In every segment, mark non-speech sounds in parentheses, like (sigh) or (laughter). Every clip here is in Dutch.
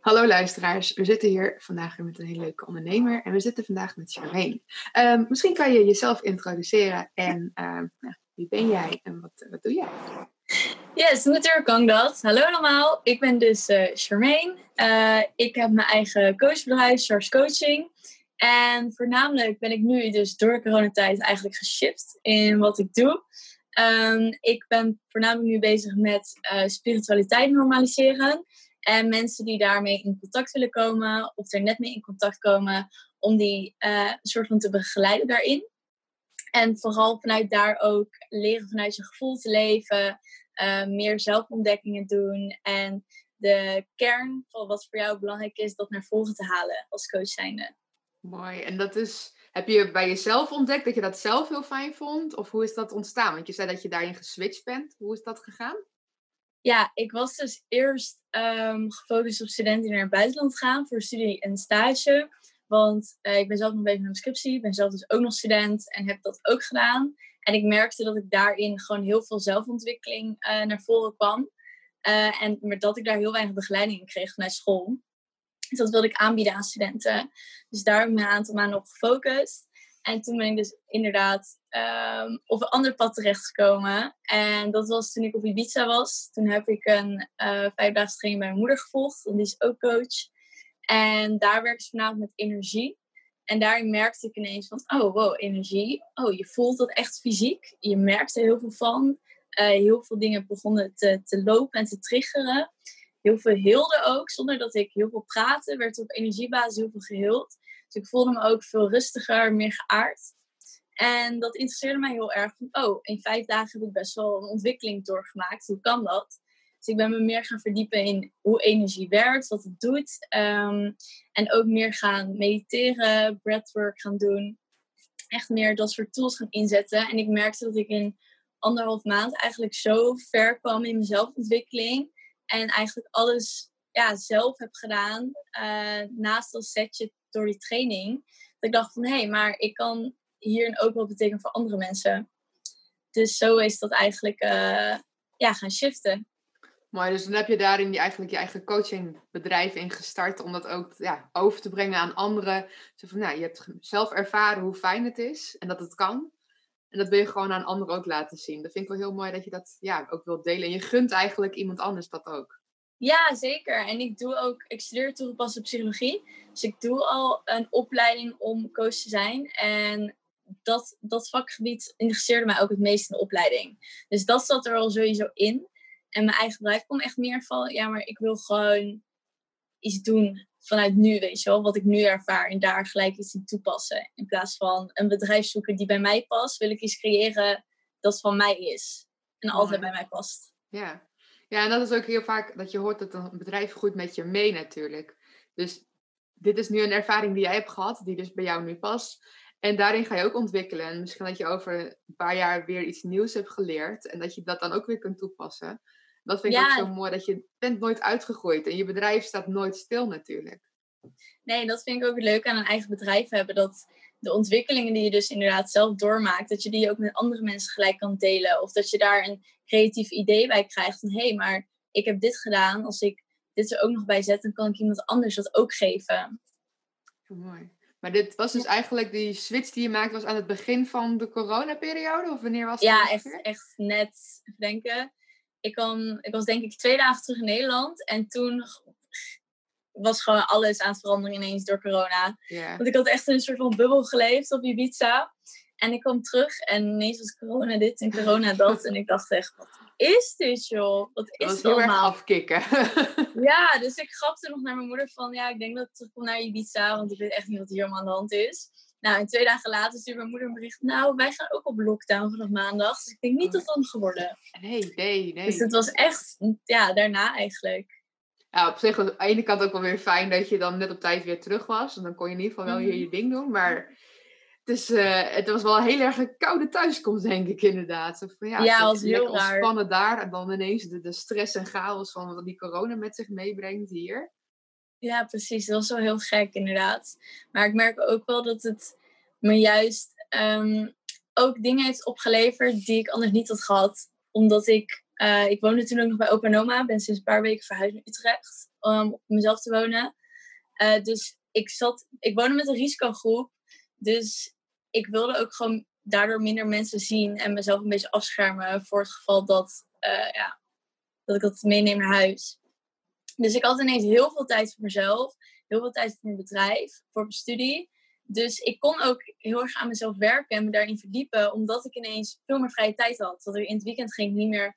Hallo luisteraars, we zitten hier vandaag weer met een hele leuke ondernemer en we zitten vandaag met Charmaine. Um, misschien kan je jezelf introduceren en nou, wie ben jij en wat, wat doe jij? Yes, natuurlijk kan dat. Hallo allemaal, ik ben dus uh, Charmaine. Uh, ik heb mijn eigen coachbedrijf, Charles Coaching. En voornamelijk ben ik nu dus door coronatijd eigenlijk geshift in wat ik doe. Um, ik ben voornamelijk nu bezig met uh, spiritualiteit normaliseren. En mensen die daarmee in contact willen komen, of er net mee in contact komen, om die uh, soort van te begeleiden daarin. En vooral vanuit daar ook leren vanuit je gevoel te leven, uh, meer zelfontdekkingen doen en de kern van wat voor jou belangrijk is, dat naar voren te halen als coach zijnde. Mooi. En dat is, heb je bij jezelf ontdekt dat je dat zelf heel fijn vond? Of hoe is dat ontstaan? Want je zei dat je daarin geswitcht bent. Hoe is dat gegaan? Ja, ik was dus eerst um, gefocust op studenten die naar het buitenland gaan voor studie en stage. Want uh, ik ben zelf nog bezig met mijn scriptie. Ik ben zelf dus ook nog student en heb dat ook gedaan. En ik merkte dat ik daarin gewoon heel veel zelfontwikkeling uh, naar voren kwam. Uh, en dat ik daar heel weinig begeleiding in kreeg vanuit school. Dus dat wilde ik aanbieden aan studenten. Dus daar heb ik me een aantal maanden op gefocust. En toen ben ik dus inderdaad um, op een ander pad terechtgekomen. En dat was toen ik op Ibiza was. Toen heb ik een uh, vijfdaagse training bij mijn moeder gevolgd. Die is ook coach. En daar werkte ze vanavond met energie. En daarin merkte ik ineens van, oh wow, energie. Oh, je voelt dat echt fysiek. Je merkt er heel veel van. Uh, heel veel dingen begonnen te, te lopen en te triggeren. Heel veel heelde ook, zonder dat ik heel veel praatte. Werd op energiebasis heel veel geheeld. Dus ik voelde me ook veel rustiger, meer geaard. En dat interesseerde mij heel erg. Van, oh, in vijf dagen heb ik best wel een ontwikkeling doorgemaakt. Hoe kan dat? Dus ik ben me meer gaan verdiepen in hoe energie werkt, wat het doet. Um, en ook meer gaan mediteren, breathwork gaan doen. Echt meer dat soort tools gaan inzetten. En ik merkte dat ik in anderhalf maand eigenlijk zo ver kwam in mijn zelfontwikkeling. En eigenlijk alles ja, zelf heb gedaan. Uh, naast dat setje door die training. Dat ik dacht van, hé, hey, maar ik kan hierin ook wel betekenen voor andere mensen. Dus zo is dat eigenlijk uh, ja, gaan shiften. Mooi, dus dan heb je daarin die, eigenlijk je eigen coachingbedrijf in gestart om dat ook ja, over te brengen aan anderen. Zo van, nou, je hebt zelf ervaren hoe fijn het is en dat het kan. En dat wil je gewoon aan anderen ook laten zien. Dat vind ik wel heel mooi dat je dat ja, ook wilt delen. En je gunt eigenlijk iemand anders dat ook. Ja, zeker. En ik doe ook, ik studeer toegepaste psychologie. Dus ik doe al een opleiding om coach te zijn. En dat, dat vakgebied interesseerde mij ook het meest in de opleiding. Dus dat zat er al sowieso in. En mijn eigen bedrijf kwam echt meer van, ja, maar ik wil gewoon iets doen vanuit nu, weet je wel. Wat ik nu ervaar en daar gelijk iets in toepassen. In plaats van een bedrijf zoeken die bij mij past, wil ik iets creëren dat van mij is. En altijd bij mij past. Ja. Ja, en dat is ook heel vaak dat je hoort dat een bedrijf groeit met je mee natuurlijk. Dus dit is nu een ervaring die jij hebt gehad, die dus bij jou nu past. En daarin ga je ook ontwikkelen. En misschien dat je over een paar jaar weer iets nieuws hebt geleerd. En dat je dat dan ook weer kunt toepassen. Dat vind ik ook zo mooi. Dat je bent nooit uitgegroeid. En je bedrijf staat nooit stil natuurlijk. Nee, dat vind ik ook leuk aan een eigen bedrijf hebben. Dat de ontwikkelingen die je dus inderdaad zelf doormaakt, dat je die ook met andere mensen gelijk kan delen. Of dat je daar een creatief idee bij krijgt van hé, hey, maar ik heb dit gedaan. Als ik dit er ook nog bij zet, dan kan ik iemand anders dat ook geven. Mooi. Maar dit was dus eigenlijk die switch die je maakte, was aan het begin van de coronaperiode? Of wanneer was het? Ja, echt, echt net, even denken. Ik, kan, ik was denk ik twee dagen terug in Nederland. En toen was gewoon alles aan het veranderen ineens door corona. Want ik had echt in een soort van bubbel geleefd op Ibiza. En ik kwam terug en ineens was corona dit en corona dat. en ik dacht echt, wat is dit joh? Wat is het allemaal? afkicken. (laughs) ja, dus ik grapte nog naar mijn moeder van, ja, ik denk dat ik terugkom naar Ibiza. Want ik weet echt niet wat hier allemaal aan de hand is. Nou, en twee dagen later stuurde mijn moeder een bericht. Nou, wij gaan ook op lockdown vanaf maandag. Dus ik denk niet dat dat geworden. Nee, nee, nee. Dus het was echt, ja, daarna eigenlijk ja, op zich was aan de ene kant ook wel weer fijn dat je dan net op tijd weer terug was. En dan kon je in ieder geval wel mm. je ding doen. Maar het, is, uh, het was wel heel erg een koude thuiskomst, denk ik inderdaad. van, ja, ja was heel raar. ontspannen daar. En dan ineens de, de stress en chaos van wat die corona met zich meebrengt hier. Ja, precies. Dat was wel heel gek inderdaad. Maar ik merk ook wel dat het me juist um, ook dingen heeft opgeleverd die ik anders niet had gehad. Omdat ik Uh, ik toen ook nog bij opa en oma. Ben sinds een paar weken verhuisd naar Utrecht om op mezelf te wonen. Uh, dus ik, zat, ik woonde met een risicogroep. Dus ik wilde ook gewoon daardoor minder mensen zien en mezelf een beetje afschermen voor het geval dat, uh, ja, dat ik dat meeneem naar huis. Dus ik had ineens heel veel tijd voor mezelf, heel veel tijd voor mijn bedrijf, voor mijn studie. Dus ik kon ook heel erg aan mezelf werken en me daarin verdiepen, omdat ik ineens veel meer vrije tijd had. Dat ik in het weekend ging niet meer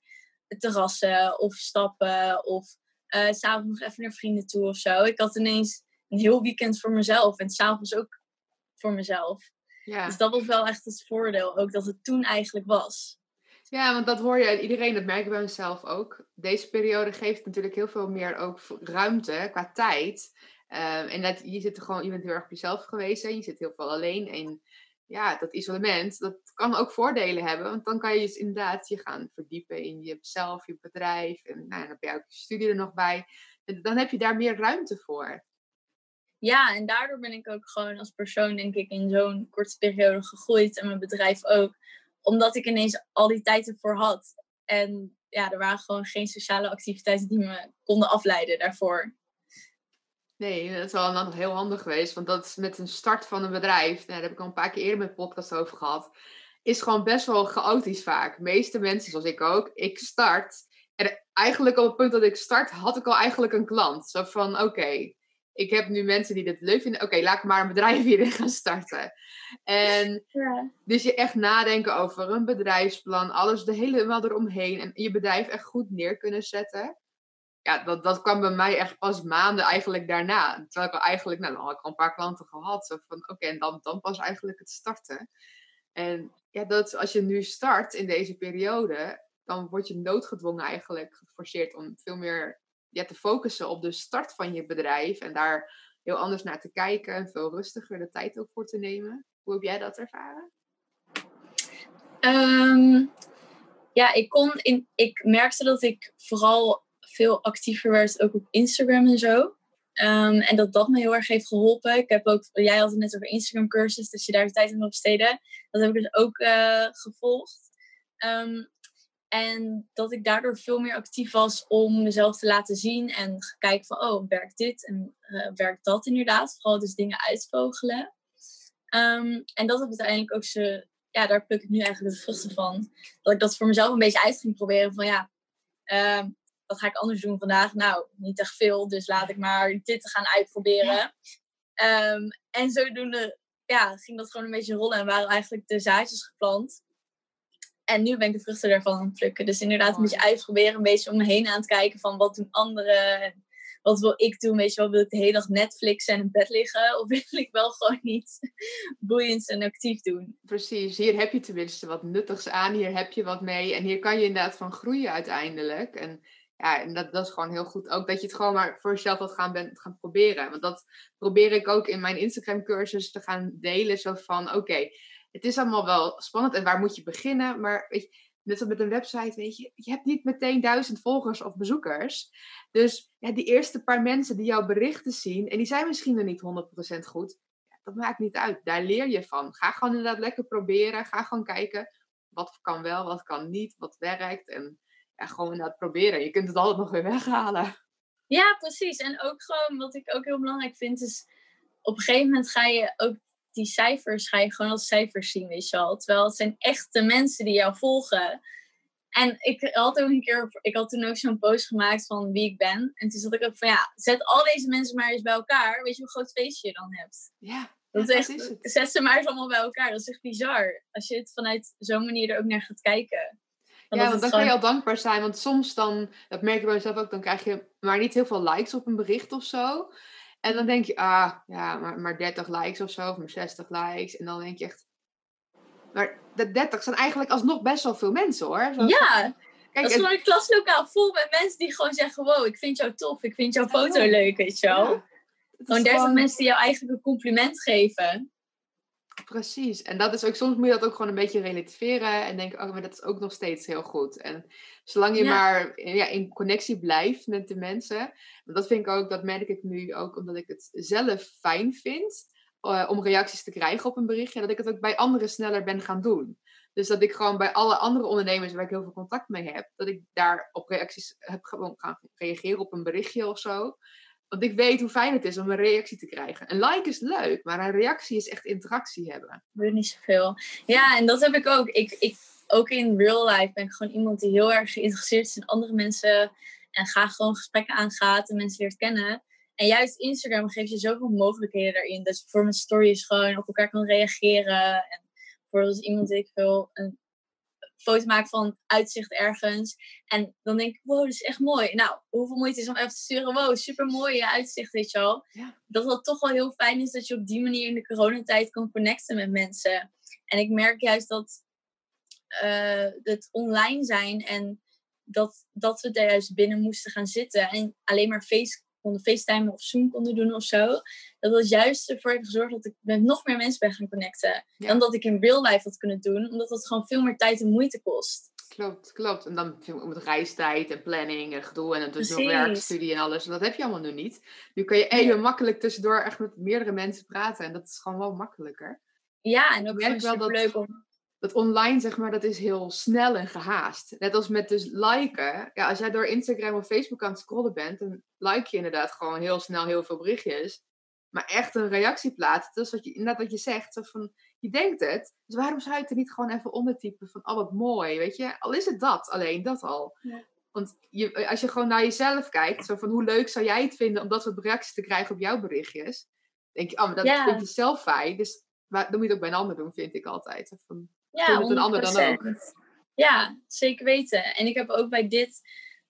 terrassen of stappen of uh, s'avonds nog even naar vrienden toe of zo. Ik had ineens een heel weekend voor mezelf en s'avonds ook voor mezelf. Ja. Dus dat was wel echt het voordeel, ook dat het toen eigenlijk was. Ja, want dat hoor je iedereen, dat merk ik bij mezelf ook. Deze periode geeft natuurlijk heel veel meer ook ruimte qua tijd. Um, en dat, je, zit er gewoon, je bent heel erg op jezelf geweest. Hè? Je zit heel veel alleen. En ja, dat isolement, dat kan ook voordelen hebben. Want dan kan je dus inderdaad je gaan verdiepen in jezelf, je bedrijf. En nou, dan heb je ook je studie er nog bij. Dan heb je daar meer ruimte voor. Ja, en daardoor ben ik ook gewoon als persoon, denk ik, in zo'n korte periode gegroeid. En mijn bedrijf ook. Omdat ik ineens al die tijd ervoor had. En ja, er waren gewoon geen sociale activiteiten die me konden afleiden daarvoor. Nee, dat is wel dan heel handig geweest. Want dat is met een start van een bedrijf, nou, daar heb ik al een paar keer eerder met podcast over gehad, is gewoon best wel chaotisch vaak. De meeste mensen, zoals ik ook, ik start. En eigenlijk op het punt dat ik start, had ik al eigenlijk een klant. Zo van, oké, ik heb nu mensen die dit leuk vinden. Oké, laat ik maar een bedrijf (laughs) hierin gaan starten. En ja. dus je echt nadenken over een bedrijfsplan, alles de helemaal eromheen. En je bedrijf echt goed neer kunnen zetten ja, dat, dat kwam bij mij echt pas maanden eigenlijk daarna. Terwijl ik al eigenlijk, nou, had ik al een paar klanten gehad. Zo van, oké, en dan, dan pas eigenlijk het starten. En ja, dat als je nu start in deze periode, dan word je noodgedwongen eigenlijk geforceerd om veel meer ja, te focussen op de start van je bedrijf. En daar heel anders naar te kijken en veel rustiger de tijd ook voor te nemen. Hoe heb jij dat ervaren? Um, ja, ik kon in, ik merkte dat ik vooral veel actiever werd, ook op Instagram en zo. Ehm, en dat dat me heel erg heeft geholpen. Ik heb ook, jij had het net over Instagram cursus, dat je daar tijd in wil besteden. Dat heb ik dus ook uh, gevolgd. Um, en dat ik daardoor veel meer actief was om mezelf te laten zien en kijken van, oh, werkt dit en uh, werkt dat inderdaad? Vooral dus dingen uitvogelen. Um, en dat heb uiteindelijk ook ze, ja, daar pluk ik nu eigenlijk de vruchten van. Dat ik dat voor mezelf een beetje uit ging proberen van, ja, wat ga ik anders doen vandaag? Nou, niet echt veel, dus laat ik maar dit gaan uitproberen. Um, en zodoende ja, ging dat gewoon een beetje rollen en waren eigenlijk de zaadjes geplant. En nu ben ik de vruchten daarvan aan het plukken. Dus inderdaad een beetje uitproberen, een beetje om me heen aan het kijken van wat doen anderen. Wat wil ik doen? Weet je wel, wil ik de hele dag Netflix en in bed liggen? Of wil ik wel gewoon iets (laughs) boeiends en actief doen? Precies, hier heb je tenminste wat nuttigs aan. Hier heb je wat mee. En hier kan je inderdaad van groeien uiteindelijk. En ja, en dat, dat is gewoon heel goed. Ook dat je het gewoon maar voor jezelf wat gaan, bent, gaan proberen. Want dat probeer ik ook in mijn Instagram cursus te gaan delen. Zo van, oké, het is allemaal wel spannend en waar moet je beginnen? Maar weet je, net als met een website, weet je, je hebt niet meteen duizend volgers of bezoekers. Dus ja, die eerste paar mensen die jouw berichten zien, en die zijn misschien nog niet 100% goed, dat maakt niet uit. Daar leer je van. Ga gewoon inderdaad lekker proberen. Ga gewoon kijken wat kan wel, wat kan niet, wat werkt. En ja, gewoon inderdaad proberen. Je kunt het altijd nog weer weghalen. Ja, precies. En ook gewoon, wat ik ook heel belangrijk vind, is op een gegeven moment ga je ook die cijfers, ga je gewoon als cijfers zien, weet je wel. Terwijl het zijn echte mensen die jou volgen. En ik had ook een keer, ik had toen ook zo'n post gemaakt van wie ik ben. En toen zat ik ook van, ja, zet al deze mensen maar eens bij elkaar. Weet je hoe groot feestje je dan hebt? Ja. Dat is echt, zet ze maar eens allemaal bij elkaar. Dat is echt bizar. Als je het vanuit zo'n manier er ook naar gaat kijken ja, want dan kan je al dankbaar zijn. Want soms dan, dat merk ik bij mezelf ook, dan krijg je maar niet heel veel likes op een bericht of zo. En dan denk je, ah, ja, maar, maar 30 likes of zo, of maar 60 likes. En dan denk je echt, maar de 30 zijn eigenlijk alsnog best wel veel mensen hoor. Ja, Kijk, dat is gewoon een klaslokaal vol met mensen die gewoon zeggen, wow, ik vind jou tof, ik vind jouw foto leuk, weet je wel. gewoon 30 mensen die jou eigenlijk een compliment geven. Precies. En dat is ook, soms moet je dat ook gewoon een beetje relativeren en denken, oh, maar dat is ook nog steeds heel goed. En zolang je maar ja, in connectie blijft met de mensen, dat vind ik ook, dat merk ik nu ook omdat ik het zelf fijn vind uh, om reacties te krijgen op een berichtje, dat ik het ook bij anderen sneller ben gaan doen. Dus dat ik gewoon bij alle andere ondernemers waar ik heel veel contact mee heb, dat ik daar op reacties heb gewoon gaan reageren op een berichtje of zo. Want ik weet hoe fijn het is om een reactie te krijgen. Een like is leuk, maar een reactie is echt interactie hebben. Ik weet niet zoveel. Ja, en dat heb ik ook. Ik, ik, ook in real life ben ik gewoon iemand die heel erg geïnteresseerd is in andere mensen. En graag gewoon gesprekken aangaat en mensen leert kennen. En juist Instagram geeft je zoveel mogelijkheden daarin. Dat je voor mijn stories gewoon op elkaar kan reageren. En bijvoorbeeld als iemand ik wil een foto maakt van uitzicht ergens. En dan denk ik, wow, dat is echt mooi. Nou, hoeveel moeite is om even te sturen, wow, super mooi uitzicht, weet je wel. Ja. Dat het toch wel heel fijn is dat je op die manier in de coronatijd kan connecten met mensen. En ik merk juist dat uh, het online zijn en dat, dat we daar juist binnen moesten gaan zitten. En alleen maar face, konden FaceTime of Zoom konden doen of zo. Dat was juist ervoor heeft gezorgd dat ik met nog meer mensen ben gaan connecten. Dan dat ik in real life had kunnen doen. Omdat dat gewoon veel meer tijd en moeite kost. Klopt, klopt. En dan met reistijd en planning en gedoe en dus nog werkstudie en alles. En dat heb je allemaal nu niet. Nu kun je even makkelijk tussendoor echt met meerdere mensen praten. En dat is gewoon wel makkelijker. Ja, en ook wel dat, leuk om dat online, zeg maar, dat is heel snel en gehaast. Net als met dus liken. Ja, als jij door Instagram of Facebook aan het scrollen bent, dan like je inderdaad gewoon heel snel heel veel berichtjes. Maar echt een reactie plaatsen, dat is wat je, net wat je zegt. Zo van, je denkt het, dus waarom zou je het er niet gewoon even ondertypen van, oh wat mooi, weet je? Al is het dat, alleen dat al. Ja. Want je, als je gewoon naar jezelf kijkt, zo van hoe leuk zou jij het vinden om dat soort reacties te krijgen op jouw berichtjes? denk je, oh, maar dat vind je zelf fijn. Dus maar, dan moet je het ook bij een ander doen, vind ik altijd. Van, ja, met een ander dan ook. Ja, zeker weten. En ik heb ook bij dit,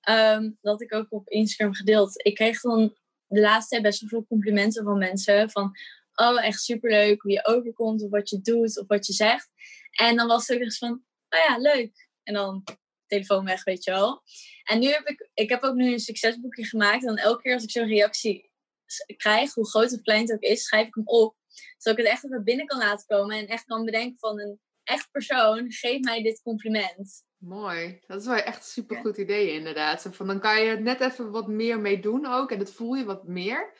ehm, dat ik ook op Instagram gedeeld. Ik kreeg dan de laatste tijd best wel veel complimenten van mensen. Van, oh, echt superleuk hoe je overkomt, of wat je doet, of wat je zegt. En dan was het ook eens van, oh ja, leuk. En dan telefoon weg, weet je wel. En nu heb ik, ik heb ook nu een succesboekje gemaakt. En dan elke keer als ik zo'n reactie krijg, hoe groot of klein het ook is, schrijf ik hem op. Zodat ik het echt even binnen kan laten komen. En echt kan bedenken van een echt persoon, geef mij dit compliment. Mooi. Dat is wel echt een supergoed idee inderdaad. Van, dan kan je er net even wat meer mee doen ook. En dat voel je wat meer.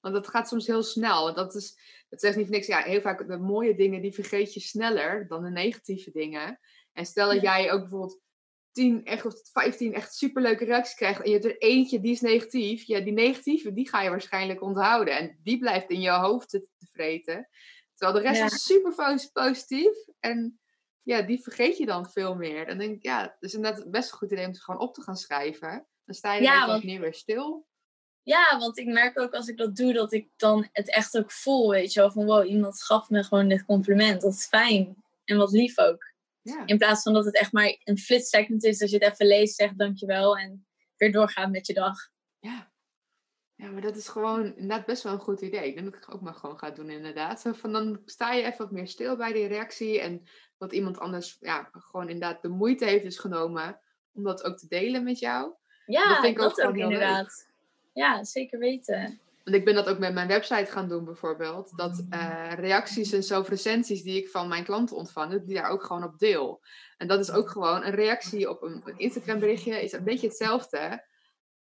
Want dat gaat soms heel snel. Dat, is, dat zegt niet voor niks. Ja, heel vaak de mooie dingen, die vergeet je sneller dan de negatieve dingen. En stel dat jij ook bijvoorbeeld 10 echt, of 15 echt superleuke reacties krijgt. En je hebt er eentje die is negatief. Ja, die negatieve, die ga je waarschijnlijk onthouden. En die blijft in je hoofd te, te vreten. Terwijl de rest is super positief. En ja, die vergeet je dan veel meer. Dan denk ik, ja, het is inderdaad best een goed idee om het gewoon op te gaan schrijven. Dan sta je ja, want... niet weer stil. Ja, want ik merk ook als ik dat doe, dat ik dan het echt ook voel, weet je wel. Van wow, iemand gaf me gewoon dit compliment. Dat is fijn. En wat lief ook. Ja. In plaats van dat het echt maar een flitsecond is, dat je het even leest, zegt dankjewel en weer doorgaat met je dag. Ja, maar dat is gewoon inderdaad best wel een goed idee. Ik denk dat ik het ook maar gewoon ga doen, inderdaad. Zo van, dan sta je even wat meer stil bij die reactie. En wat iemand anders ja, gewoon inderdaad de moeite heeft dus genomen om dat ook te delen met jou. Ja, dat, vind ik ook, ook inderdaad. Ja, zeker weten. Want ik ben dat ook met mijn website gaan doen bijvoorbeeld. Dat uh, reacties en zo recensies die ik van mijn klanten ontvang, die daar ook gewoon op deel. En dat is ook gewoon een reactie op een Instagram berichtje. Is een beetje hetzelfde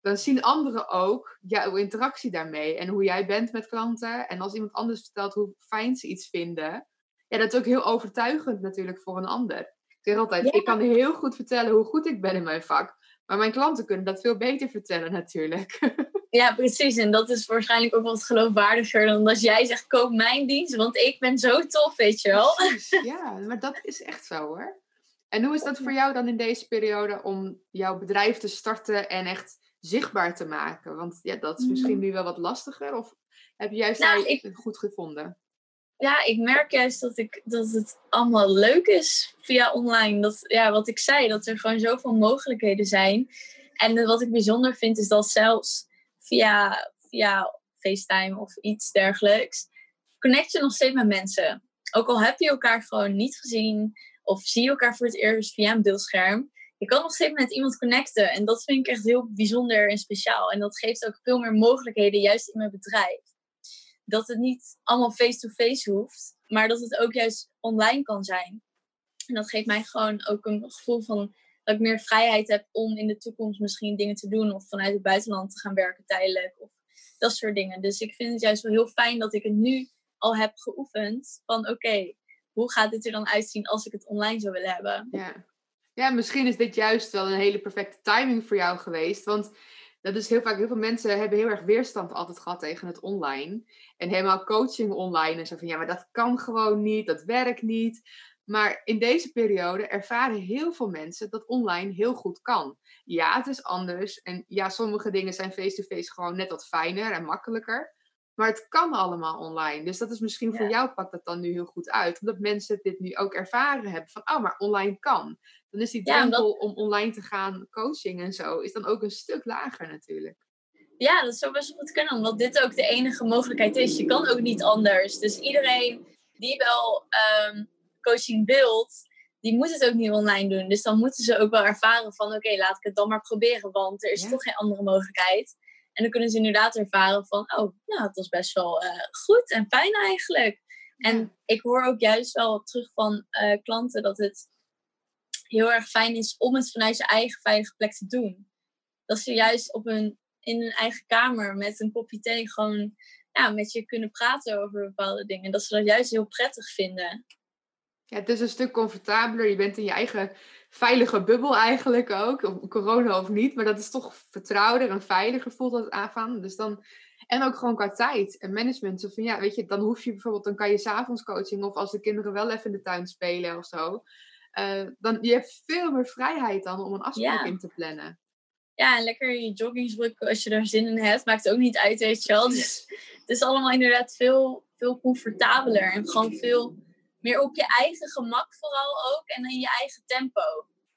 dan zien anderen ook jouw interactie daarmee en hoe jij bent met klanten. En als iemand anders vertelt hoe fijn ze iets vinden, ja, dat is ook heel overtuigend natuurlijk voor een ander. Ik zeg altijd, ik kan heel goed vertellen hoe goed ik ben in mijn vak. Maar mijn klanten kunnen dat veel beter vertellen natuurlijk. (laughs) Ja, precies. En dat is waarschijnlijk ook wat geloofwaardiger dan als jij zegt, koop mijn dienst, want ik ben zo tof, weet je wel. Precies, ja, maar dat is echt zo hoor. En hoe is dat voor jou dan in deze periode om jouw bedrijf te starten en echt zichtbaar te maken? Want ja, dat is misschien mm. nu wel wat lastiger. Of heb je juist nou, ik, goed gevonden? Ja, ik merk juist dat, ik, dat het allemaal leuk is via online. Dat, ja, wat ik zei, dat er gewoon zoveel mogelijkheden zijn. En wat ik bijzonder vind, is dat zelfs via, via FaceTime of iets dergelijks, connect je nog steeds met mensen. Ook al heb je elkaar gewoon niet gezien, of zie je elkaar voor het eerst via een beeldscherm, je kan nog steeds met iemand connecten. En dat vind ik echt heel bijzonder en speciaal. En dat geeft ook veel meer mogelijkheden, juist in mijn bedrijf. Dat het niet allemaal face-to-face hoeft, maar dat het ook juist online kan zijn. En dat geeft mij gewoon ook een gevoel van dat ik meer vrijheid heb om in de toekomst misschien dingen te doen. Of vanuit het buitenland te gaan werken tijdelijk. Of dat soort dingen. Dus ik vind het juist wel heel fijn dat ik het nu al heb geoefend. Van oké, hoe gaat dit er dan uitzien als ik het online zou willen hebben? Ja. Ja, misschien is dit juist wel een hele perfecte timing voor jou geweest. Want dat is heel vaak, heel veel mensen hebben heel erg weerstand altijd gehad tegen het online. En helemaal coaching online en zo van ja, maar dat kan gewoon niet, dat werkt niet. Maar in deze periode ervaren heel veel mensen dat online heel goed kan. Ja, het is anders. En ja, sommige dingen zijn face-to-face gewoon net wat fijner en makkelijker. Maar het kan allemaal online. Dus dat is misschien voor jou pakt dat dan nu heel goed uit. Omdat mensen dit nu ook ervaren hebben van, oh, maar online kan. Dan is die drempel om online te gaan coaching en zo, is dan ook een stuk lager natuurlijk. Ja, dat zou best wel goed kunnen, omdat dit ook de enige mogelijkheid is. Je kan ook niet anders. Dus iedereen die wel ehm, coaching wilt, die moet het ook niet online doen. Dus dan moeten ze ook wel ervaren van, oké, laat ik het dan maar proberen, want er is toch geen andere mogelijkheid. En dan kunnen ze inderdaad ervaren van, oh, nou, het was best wel uh, goed en fijn eigenlijk. En ik hoor ook juist wel terug van uh, klanten dat het heel erg fijn is om het vanuit je eigen veilige plek te doen. Dat ze juist op hun, in hun eigen kamer met een kopje thee gewoon ja, met je kunnen praten over bepaalde dingen. Dat ze dat juist heel prettig vinden. Ja, het is een stuk comfortabeler. Je bent in je eigen veilige bubbel eigenlijk ook. Corona of niet, maar dat is toch vertrouwder en veiliger voelt dat aan. Dus dan, en ook gewoon qua tijd en management. Zo van, ja, weet je, dan hoef je bijvoorbeeld, dan kan je s'avonds coaching of als de kinderen wel even in de tuin spelen of zo. Uh, dan, je hebt veel meer vrijheid dan om een afspraak in te plannen. Ja, en lekker je joggingsbroek als je daar zin in hebt. Maakt ook niet uit, weet je wel. (laughs) Dus het is allemaal inderdaad veel, veel comfortabeler. En gewoon veel meer op je eigen gemak vooral ook. En in je eigen tempo.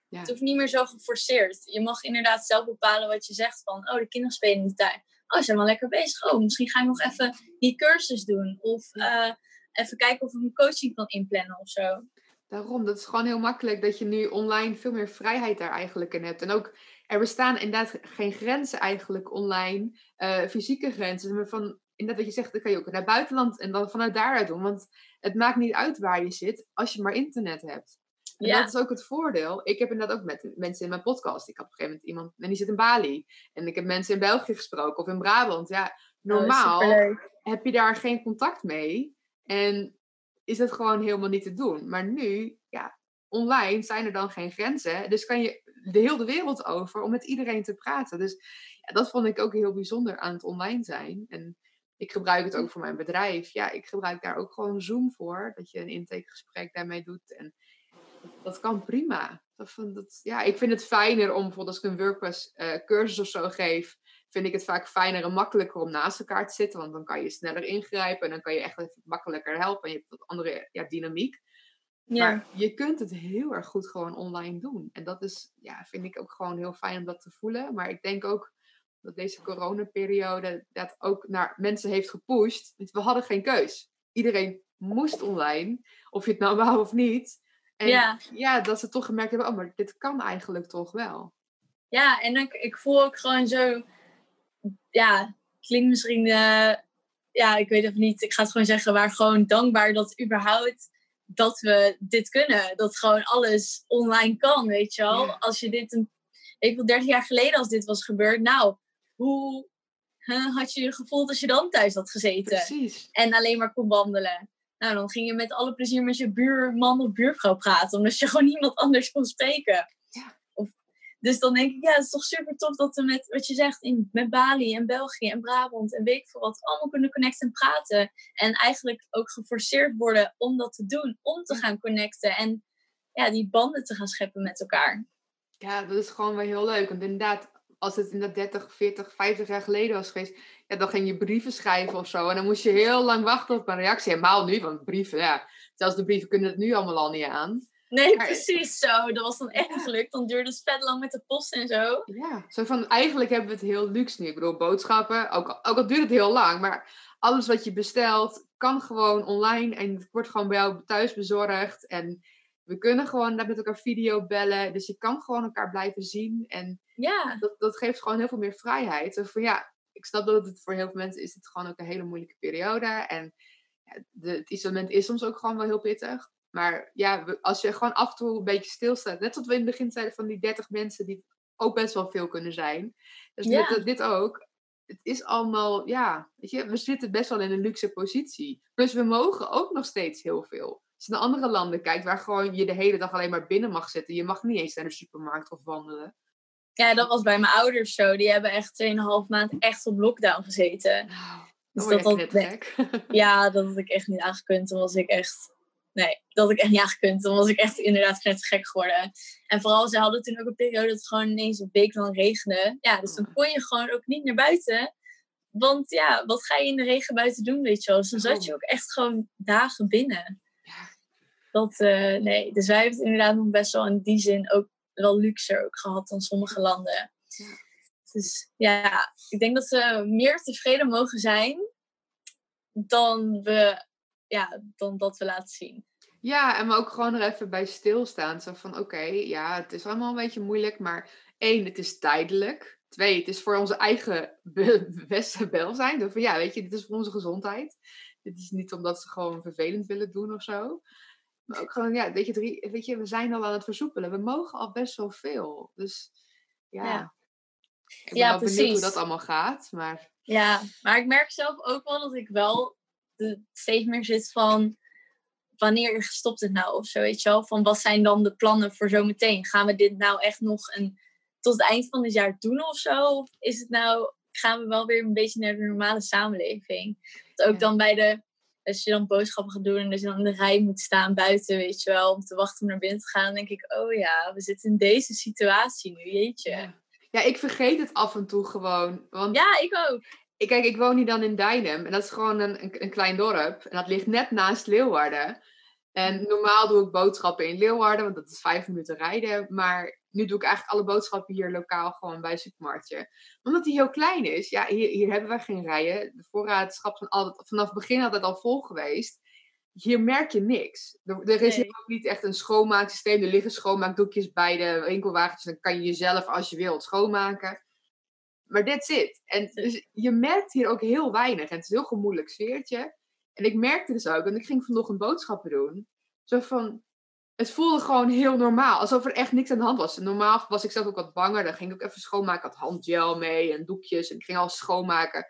Ja. Het hoeft niet meer zo geforceerd. Je mag inderdaad zelf bepalen wat je zegt. Van, oh, de kinderen spelen in de tuin. Oh, ze zijn wel lekker bezig. Oh, misschien ga ik nog even die cursus doen. Of uh, even kijken of ik een coaching kan inplannen of zo. Daarom, dat is gewoon heel makkelijk dat je nu online veel meer vrijheid daar eigenlijk in hebt. En ook, er bestaan inderdaad geen grenzen eigenlijk online, uh, fysieke grenzen. Maar van, inderdaad wat je zegt, dan kan je ook naar het buitenland en dan vanuit daaruit doen. Want het maakt niet uit waar je zit, als je maar internet hebt. En ja. dat is ook het voordeel. Ik heb inderdaad ook met mensen in mijn podcast. Ik had op een gegeven moment iemand, en die zit in Bali. En ik heb mensen in België gesproken of in Brabant. Ja, oh, normaal heb je daar geen contact mee. En is het gewoon helemaal niet te doen. Maar nu, ja, online zijn er dan geen grenzen. Dus kan je de hele wereld over om met iedereen te praten. Dus ja, dat vond ik ook heel bijzonder aan het online zijn. En ik gebruik het ook voor mijn bedrijf. Ja, ik gebruik daar ook gewoon Zoom voor. Dat je een intakegesprek daarmee doet. En dat kan prima. Dat, dat, ja, ik vind het fijner om bijvoorbeeld als ik een WordPress uh, cursus of zo geef vind ik het vaak fijner en makkelijker om naast elkaar te zitten. Want dan kan je sneller ingrijpen en dan kan je echt even makkelijker helpen. En je hebt wat andere ja, dynamiek. Ja. Maar je kunt het heel erg goed gewoon online doen. En dat is, ja, vind ik ook gewoon heel fijn om dat te voelen. Maar ik denk ook dat deze coronaperiode dat ook naar mensen heeft gepusht. We hadden geen keus. Iedereen moest online, of je het nou wou of niet. En ja. ja, dat ze toch gemerkt hebben, oh, maar dit kan eigenlijk toch wel. Ja, en ik, ik voel ook gewoon zo ja, klinkt misschien, uh, ja, ik weet het niet. Ik ga het gewoon zeggen, waar gewoon dankbaar dat überhaupt dat we dit kunnen. Dat gewoon alles online kan, weet je wel. Als je dit, een, ik wil 30 jaar geleden als dit was gebeurd, nou, hoe had je je gevoeld als je dan thuis had gezeten? Precies. En alleen maar kon wandelen. Nou, dan ging je met alle plezier met je buurman of buurvrouw praten, omdat je (laughs) gewoon niemand anders kon spreken. Dus dan denk ik, ja, het is toch super tof dat we met, wat je zegt, in, met Bali en België en Brabant en weet ik veel wat, allemaal kunnen connecten en praten. En eigenlijk ook geforceerd worden om dat te doen, om te gaan connecten en ja, die banden te gaan scheppen met elkaar. Ja, dat is gewoon wel heel leuk. Want inderdaad, als het inderdaad 30, 40, 50 jaar geleden was geweest, ja, dan ging je brieven schrijven of zo. En dan moest je heel lang wachten op een reactie. Helemaal nu, want brieven, ja, zelfs de brieven kunnen het nu allemaal al niet aan. Nee, precies zo. Dat was dan echt gelukt. Dan duurde het vet lang met de post en zo. Ja, zo van eigenlijk hebben we het heel luxe nu. Ik bedoel, boodschappen, ook, ook al duurt het heel lang, maar alles wat je bestelt kan gewoon online en het wordt gewoon bij jou thuis bezorgd. En we kunnen gewoon met elkaar video bellen. Dus je kan gewoon elkaar blijven zien. En ja. dat, dat geeft gewoon heel veel meer vrijheid. Zo van ja, ik snap dat het voor heel veel mensen is het gewoon ook een hele moeilijke periode. En ja, de, het isolement is soms ook gewoon wel heel pittig. Maar ja, als je gewoon af en toe een beetje stilstaat. Net zoals we in het begin zeiden van die 30 mensen die ook best wel veel kunnen zijn. Dus dit, dit ook. Het is allemaal, ja, weet je, we zitten best wel in een luxe positie. Plus we mogen ook nog steeds heel veel. Als je naar andere landen kijkt, waar gewoon je de hele dag alleen maar binnen mag zitten. Je mag niet eens naar de supermarkt of wandelen. Ja, dat was bij mijn ouders zo. Die hebben echt 2,5 maand echt op lockdown gezeten. Nou, Dus dat je dat-. (laughs) Ja, dat had ik echt niet aangekund. Dan was ik echt... Nee, dat had ik echt niet aangekund. Dan was ik echt inderdaad net gek geworden. En vooral, ze hadden toen ook een periode dat het gewoon ineens een week lang regende. Ja, dus dan kon je gewoon ook niet naar buiten. Want ja, wat ga je in de regen buiten doen, weet je wel? Dus dan zat je ook echt gewoon dagen binnen. Dat, eh, nee, dus wij hebben het inderdaad nog best wel in die zin ook wel luxer ook gehad dan sommige landen. Dus ja, ik denk dat we meer tevreden mogen zijn dan, we, ja, dan dat we laten zien. Ja, en maar ook gewoon er even bij stilstaan. Zo van, oké, ja, het is allemaal een beetje moeilijk, maar één, het is tijdelijk. Twee, het is voor onze eigen (laughs) be- beste welzijn. Dus van, ja, weet je, dit is voor onze gezondheid. Dit is niet omdat ze gewoon vervelend willen doen of zo. Maar ook gewoon, ja, weet je, drie, weet je, we zijn al aan het versoepelen. We mogen al best wel veel. Dus ja, Ja. ik ben Ja, wel benieuwd hoe precies. dat allemaal gaat. Maar Ja, maar ik merk zelf ook wel dat ik wel steeds meer zit van wanneer stopt het nou of zo, weet je wel? Van wat zijn dan de plannen voor zometeen? Gaan we dit nou echt nog een, tot het eind van het jaar doen of zo? Of is het nou, gaan we wel weer een beetje naar de normale samenleving? Dat ook Ja. dan bij de, als je dan boodschappen gaat doen en dat je dan in de rij moet staan buiten, weet je wel, om te wachten om naar binnen te gaan, denk ik, oh ja, we zitten in deze situatie nu, jeetje. ja. ja, ik vergeet het af en toe gewoon. Want Ja, ik ook. Ik, kijk, ik woon hier dan in Dijnem en dat is gewoon een, een, een klein dorp. En dat ligt net naast Leeuwarden. En normaal doe ik boodschappen in Leeuwarden, want dat is vijf minuten rijden. Maar nu doe ik eigenlijk alle boodschappen hier lokaal gewoon bij het supermarktje. Omdat die heel klein is, ja, hier, hier hebben we geen rijen. De voorraadschap van altijd, vanaf het begin altijd al vol geweest. Hier merk je niks. Er, er is Nee. hier ook niet echt een schoonmaaksysteem. Er liggen schoonmaakdoekjes bij de winkelwagentjes. Dan kan je jezelf, als je wilt, schoonmaken. Maar that's it. En dus je merkt hier ook heel weinig. En het is een heel gemoedelijk sfeertje. En ik merkte dus ook, en ik ging vanochtend boodschappen doen. Zo van, het voelde gewoon heel normaal. Alsof er echt niks aan de hand was. En normaal was ik zelf ook wat banger. Dan ging ik ook even schoonmaken. Ik had handgel mee en doekjes. En ik ging alles schoonmaken.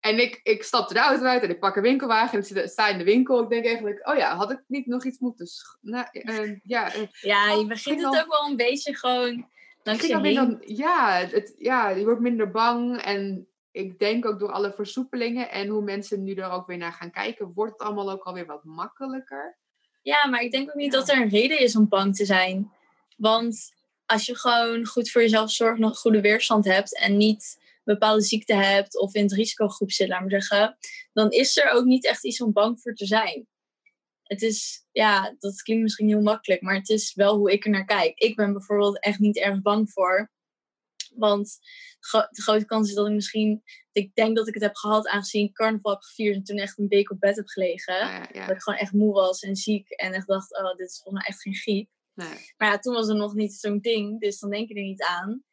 En ik, ik stapte de auto uit en ik pak een winkelwagen. En ik zit- sta in de winkel. Ik denk eigenlijk, oh ja, had ik niet nog iets moeten... Nou, eh, ja, eh, Ja, je begint het ook wel een beetje gewoon ik ja, het, ja, je wordt minder bang. En ik denk ook door alle versoepelingen en hoe mensen nu er ook weer naar gaan kijken, wordt het allemaal ook alweer wat makkelijker. Ja, maar ik denk ook niet Ja. dat er een reden is om bang te zijn. Want als je gewoon goed voor jezelf zorgt, nog goede weerstand hebt en niet een bepaalde ziekte hebt of in het risicogroep zit, laat maar zeggen, dan is er ook niet echt iets om bang voor te zijn. Het is, ja, dat klinkt misschien heel makkelijk, maar het is wel hoe ik er naar kijk. Ik ben bijvoorbeeld echt niet erg bang voor. Want de grote kans is dat ik misschien, ik denk dat ik het heb gehad aangezien ik carnaval heb gevierd en toen echt een week op bed heb gelegen. Ja, ja, Dat ik gewoon echt moe was en ziek en echt dacht, oh, dit is volgens mij echt geen griep. nee. Maar ja, toen was er nog niet zo'n ding, dus dan denk je er niet aan.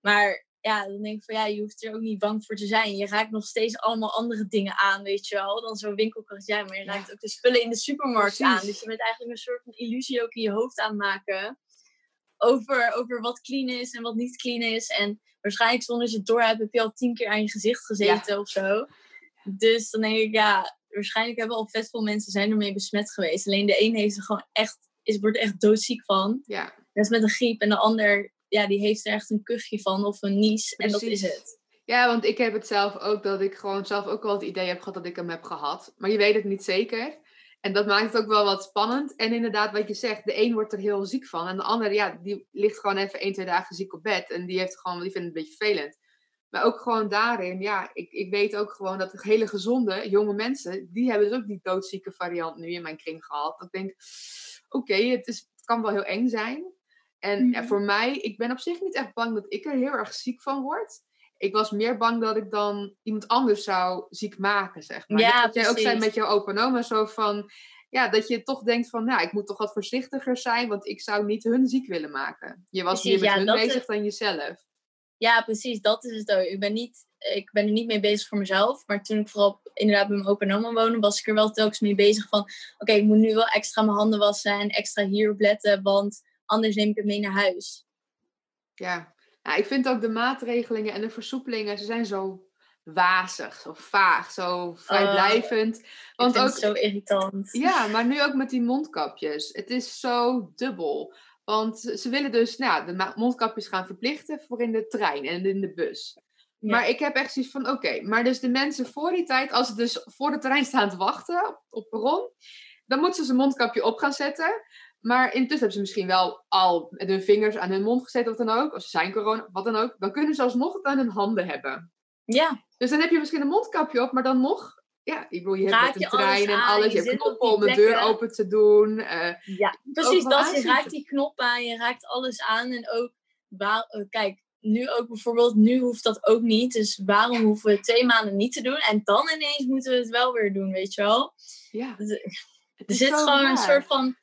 Maar ja, dan denk ik van ja, je hoeft er ook niet bang voor te zijn. Je raakt nog steeds allemaal andere dingen aan, weet je wel. Dan zo'n winkelkast, ja, maar je Ja. raakt ook de spullen in de supermarkt Precies. aan. Dus je bent eigenlijk een soort van illusie ook in je hoofd aan het maken. Over, over wat clean is en wat niet clean is. En waarschijnlijk zonder je het door hebt, heb je al tien keer aan je gezicht gezeten of zo. Dus dan denk ik, ja, waarschijnlijk hebben al vet veel mensen zijn ermee besmet geweest. Alleen de een heeft er gewoon echt, is, wordt er echt doodziek van. ja, Dat is met een griep. En de ander, ja, die heeft er echt een kuchje van of een nies. En dat is het. Ja, want ik heb het zelf ook, dat ik gewoon zelf ook wel het idee heb gehad dat ik hem heb gehad. Maar je weet het niet zeker. En dat maakt het ook wel wat spannend. En inderdaad, wat je zegt, de een wordt er heel ziek van. En de ander, ja, die ligt gewoon even één, twee dagen ziek op bed. En die, heeft gewoon, die vindt het een beetje vervelend. Maar ook gewoon daarin, ja, ik, ik weet ook gewoon dat hele gezonde, jonge mensen, die hebben dus ook die doodzieke variant nu in mijn kring gehad. Dat ik denk, oké, het is het kan wel heel eng zijn. En Mhm. voor mij, ik ben op zich niet echt bang dat ik er heel erg ziek van word. Ik was meer bang dat ik dan iemand anders zou ziek maken, zeg maar. Ja, wat jij ook zei met jouw opa en oma, zo van... Ja, dat je toch denkt van, nou, ik moet toch wat voorzichtiger zijn, want ik zou niet hun ziek willen maken. Je was Precies, meer met ja, hun dat bezig is- dan jezelf. Ja, precies. Dat is het ook. Ik ben, niet, ik ben er niet mee bezig voor mezelf. Maar toen ik vooral inderdaad bij mijn opa en oma woonde, was ik er wel telkens mee bezig van... Oké, ik moet nu wel extra mijn handen wassen en extra hierop letten, want anders neem ik het mee naar huis. Ja. Nou, ik vind ook de maatregelingen en de versoepelingen, ze zijn zo wazig, zo vaag, zo vrijblijvend. Oh, Want ook, zo irritant. ja, maar nu ook met die mondkapjes. Het is zo dubbel. Want ze willen dus nou, de mondkapjes gaan verplichten voor in de trein en in de bus. Ja. Maar ik heb echt zoiets van, oké, maar dus de mensen voor die tijd, als ze dus voor de trein staan te wachten op, op perron, dan moeten ze zijn mondkapje op gaan zetten. Maar intussen hebben ze misschien wel al met hun vingers aan hun mond gezet of dan ook, of ze zijn corona, wat dan ook. Dan kunnen ze alsnog het aan hun handen hebben. Ja, Dus dan heb je misschien een mondkapje op, maar dan nog, ja, ik bedoel, je hebt met een trein en alles, je hebt knoppen om de deur open te doen. eh, ja. precies dat. Je raakt die knop aan, je raakt alles aan. En ook, waar, eh, kijk, nu ook bijvoorbeeld, nu hoeft dat ook niet. Dus waarom hoeven we twee maanden niet te doen? En dan ineens moeten we het wel weer doen, weet je wel? ja, Het- het Er zit gewoon een soort van.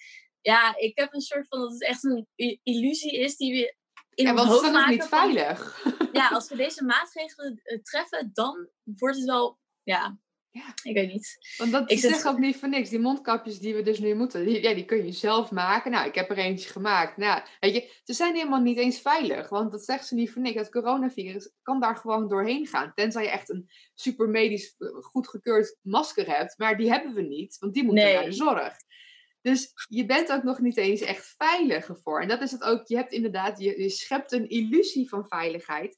Ja, ik heb een soort van dat het echt een illusie is die we in want het is dan maken. niet van, veilig. ja, (laughs) als we deze maatregelen eh, treffen, dan wordt het wel. Ja, Ja. ik weet niet. Want dat Ik echt ook niet voor niks. Die mondkapjes die we dus nu moeten, die, ja, die kun je zelf maken. Nou, ik heb er eentje gemaakt. Nou, weet je, ze zijn helemaal niet eens veilig. Want dat zegt ze niet voor niks. Het coronavirus kan daar gewoon doorheen gaan. Tenzij je echt een super medisch eh, goedgekeurd masker hebt. Maar die hebben we niet, want die moeten Nee. naar de zorg. Dus je bent ook nog niet eens echt veilig ervoor. En dat is het ook. Je hebt inderdaad, je, je schept een illusie van veiligheid.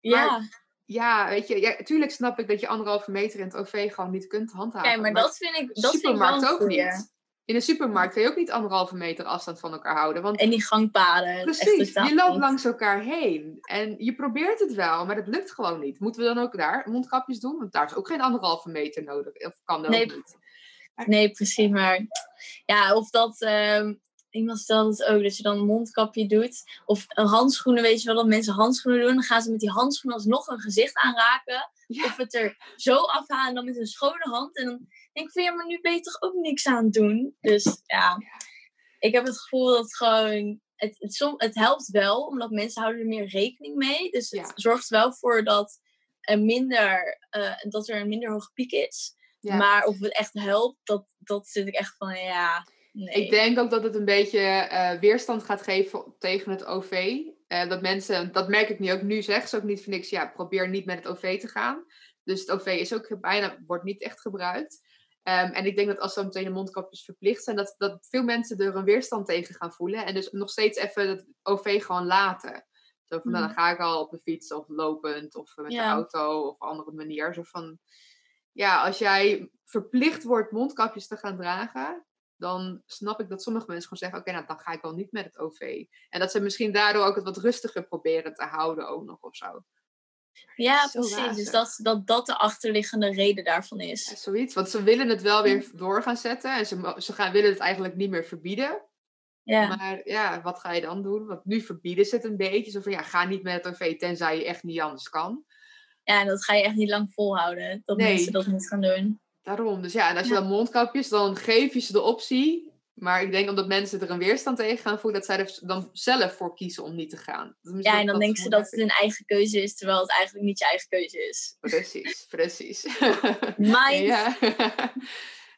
Ja, Ja, weet je, ja, tuurlijk snap ik dat je anderhalve meter in het OV gewoon niet kunt handhaven. kijk, maar dat vind ik, dat vind ik supermarkt ook goeie. niet. In een supermarkt kun je ook niet anderhalve meter afstand van elkaar houden. Want En die gangpaden. precies, je loopt langs elkaar heen. En je probeert het wel, maar dat lukt gewoon niet. Moeten we dan ook daar mondkapjes doen? Want daar is ook geen anderhalve meter nodig. Of kan dat Nee. ook niet? Nee, precies. Maar ja, of dat. ehm, iemand stelt het ook, dat je dan een mondkapje doet. Of een handschoenen, weet je wel, dat mensen handschoenen doen. Dan gaan ze met die handschoenen alsnog een gezicht aanraken. Ja, Of het er zo afhalen dan met een schone hand. En dan denk ik van ja, maar nu ben je toch ook niks aan het doen. Dus ja, ik heb het gevoel dat het gewoon. Het, het, som- het helpt wel, omdat mensen houden er meer rekening mee. Dus het Ja. zorgt wel voor dat er minder, eh, dat er een minder hoge piek is. Ja. Maar of het echt helpt, dat, dat zit ik echt van ja. Nee. Ik denk ook dat het een beetje eh, weerstand gaat geven tegen het OV. Eh, dat mensen, dat merk ik nu ook nu, zeggen ze ook niet voor niks, ja, probeer niet met het OV te gaan. Dus het OV is ook bijna, wordt niet echt gebruikt. Ehm, en ik denk dat als dan meteen de mondkapjes verplicht zijn, dat, dat veel mensen er een weerstand tegen gaan voelen. En dus nog steeds even het OV gewoon laten. Zo van, nou, dan ga ik al op de fiets of lopend of met de auto of andere manier. Zo van, ja, als jij verplicht wordt mondkapjes te gaan dragen, dan snap ik dat sommige mensen gewoon zeggen: Oké, nou dan ga ik wel niet met het OV. En dat ze misschien daardoor ook het wat rustiger proberen te houden, ook nog of zo. ja, zo precies. Dus dat, dat dat de achterliggende reden daarvan Ja, is. zoiets. Want ze willen het wel weer door gaan zetten en ze, ze gaan, willen het eigenlijk niet meer verbieden. Ja, Maar ja, wat ga je dan doen? Want nu verbieden ze het een beetje. Zo van ja, ga niet met het OV tenzij je echt niet anders kan. Ja en dat ga je echt niet lang volhouden. Dat Nee. mensen dat niet gaan doen. Daarom. Dus ja, en als je Ja. dan mondkapjes, dan geef je ze de optie. Maar ik denk omdat mensen er een weerstand tegen gaan voelen, dat zij er dan zelf voor kiezen om niet te gaan. Dus Ja, en dan denken ze dat het een eigen keuze is, terwijl het eigenlijk niet je eigen keuze is. Precies, precies. Mind, ja.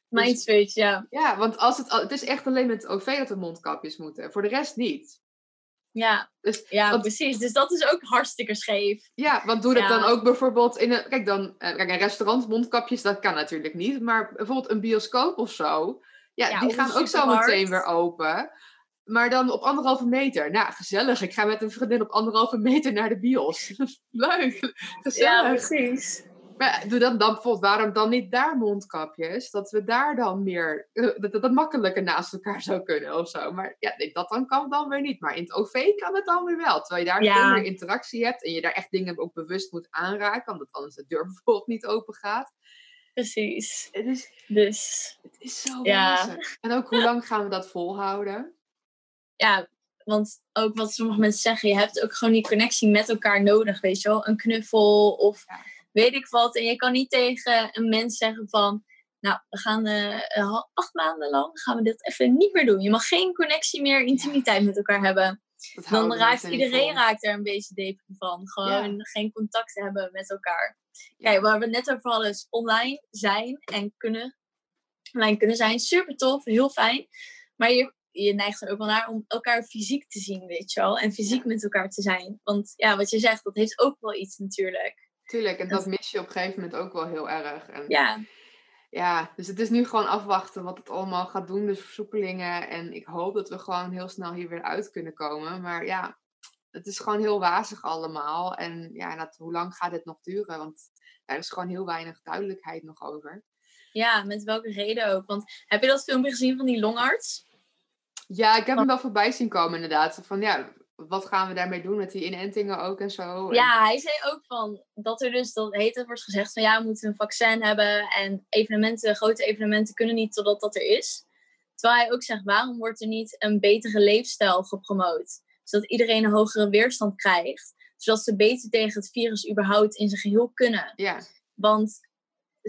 mind switch, ja. ja, want als het, het is echt alleen met het OV dat er mondkapjes moeten. Voor de rest niet. Ja, Dus, ja want- precies. Dus dat is ook hartstikke scheef. Ja, want doe dat Ja. dan ook bijvoorbeeld in een... Kijk, dan, eh, kijk, een restaurant, mondkapjes, dat kan natuurlijk niet. Maar bijvoorbeeld een bioscoop of zo. Ja, Ja, die gaan ook zo meteen weer open. Maar dan op anderhalve meter. Nou, gezellig. Ik ga met een vriendin op anderhalve meter naar de bios. (laughs) Leuk. Ja, Gezellig. precies. Maar doe dan, dan bijvoorbeeld, waarom dan niet daar mondkapjes? Dat we daar dan meer, eh, dat dat, dat makkelijker naast elkaar zou kunnen of zo. Maar ja, nee, dat dan kan dan weer niet. Maar in het OV kan het dan weer wel. Terwijl je daar Ja. veel meer interactie hebt en je daar echt dingen ook bewust moet aanraken. Omdat anders de deur (laughs) bijvoorbeeld niet open gaat. Precies. Het is, Dus het is zo Ja. wazig. En ook hoe lang gaan we dat volhouden? ja, want ook wat sommige mensen zeggen, je hebt ook gewoon die connectie met elkaar nodig, weet je wel. Een knuffel of Ja. Weet ik wat. En je kan niet tegen een mens zeggen van, nou, we gaan eh, eh, acht maanden lang gaan we dit even niet meer doen. Je mag geen connectie meer, intimiteit met elkaar hebben. Dat Dan raakt iedereen raakt er een beetje depri van. Gewoon geen contact hebben met elkaar. Kijk, waar we net over hadden is online zijn en kunnen. Online kunnen zijn, super tof, heel fijn. Maar je, je neigt er ook wel naar om elkaar fysiek te zien, weet je wel. En fysiek met elkaar te zijn. Want ja, wat je zegt, dat heeft ook wel iets natuurlijk. Tuurlijk, en dat mis je op een gegeven moment ook wel heel erg. En, Ja, ja, dus het is nu gewoon afwachten wat het allemaal gaat doen, dus versoepelingen. En ik hoop dat we gewoon heel snel hier weer uit kunnen komen. Maar ja, het is gewoon heel wazig allemaal. En ja, dat, hoe lang gaat dit nog duren? Want er is gewoon heel weinig duidelijkheid nog over. ja, met welke reden ook. Want heb je dat filmpje gezien van die longarts? Ja, ik heb hem wel voorbij zien komen inderdaad. Van ja, wat gaan we daarmee doen met die inentingen ook en zo. Ja, hij zei ook van dat er dus, dat heet het, wordt gezegd van ja, we moeten een vaccin hebben en evenementen, grote evenementen kunnen niet totdat dat er is. Terwijl hij ook zegt, waarom wordt er niet een betere leefstijl gepromoot? Zodat iedereen een hogere weerstand krijgt. Zodat ze beter tegen het virus überhaupt in zijn geheel kunnen. ja, Want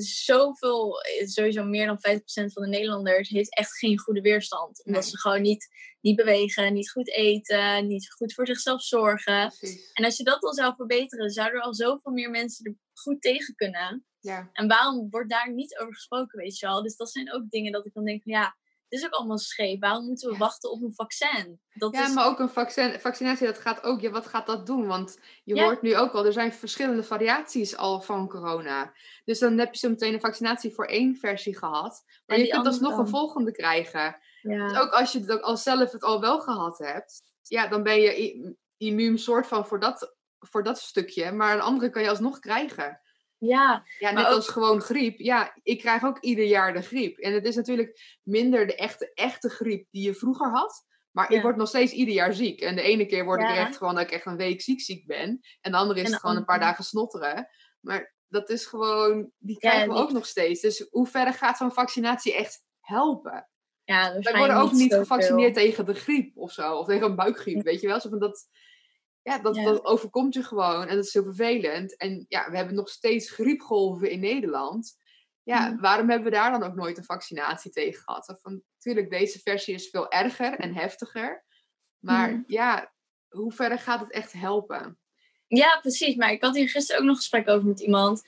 zoveel, sowieso meer dan 50% van de Nederlanders heeft echt geen goede weerstand. Omdat Nee. ze gewoon niet, niet bewegen, niet goed eten, niet goed voor zichzelf zorgen. precies. En als je dat al zou verbeteren, zouden er al zoveel meer mensen er goed tegen kunnen. Ja. En waarom wordt daar niet over gesproken, weet je wel? Dus dat zijn ook dingen dat ik dan denk van ja, is ook allemaal scheef. Waarom moeten we wachten op een vaccin? Dat Ja, is, maar ook een vaccin, vaccinatie, dat gaat ook, ja, wat gaat dat doen? Want je Ja. hoort nu ook al, er zijn verschillende variaties al van corona. Dus dan heb je zo meteen een vaccinatie voor één versie gehad. Maar En je kunt alsnog andere een dan? volgende krijgen. ja. Dus ook als je het al zelf het al wel gehad hebt, ja, dan ben je immuun soort van voor dat, voor dat stukje. Maar een andere kan je alsnog krijgen. Ja, Ja, net ook- als gewoon griep. Ja, ik krijg ook ieder jaar de griep. En het is natuurlijk minder de echte, echte griep die je vroeger had. Maar Ja. ik word nog steeds ieder jaar ziek. En de ene keer word ik echt gewoon dat ik echt een week ziek ziek ben. En de andere is En het gewoon een paar dagen snotteren. Maar dat is gewoon, die Ja, krijgen we die- ook nog steeds. Dus hoe verder gaat zo'n vaccinatie echt helpen? ja, Wij worden ook niet gevaccineerd tegen de griep of zo. Of tegen een buikgriep, weet je wel. Zo van dat, ja, dat, Ja. dat overkomt je gewoon. En dat is heel vervelend. En ja, we hebben nog steeds griepgolven in Nederland. Ja, Mhm. waarom hebben we daar dan ook nooit een vaccinatie tegen gehad? Van, natuurlijk, deze versie is veel erger en heftiger. Maar Mhm. ja, hoe verder gaat het echt helpen? Ja, precies. Maar ik had hier gisteren ook nog een gesprek over met iemand.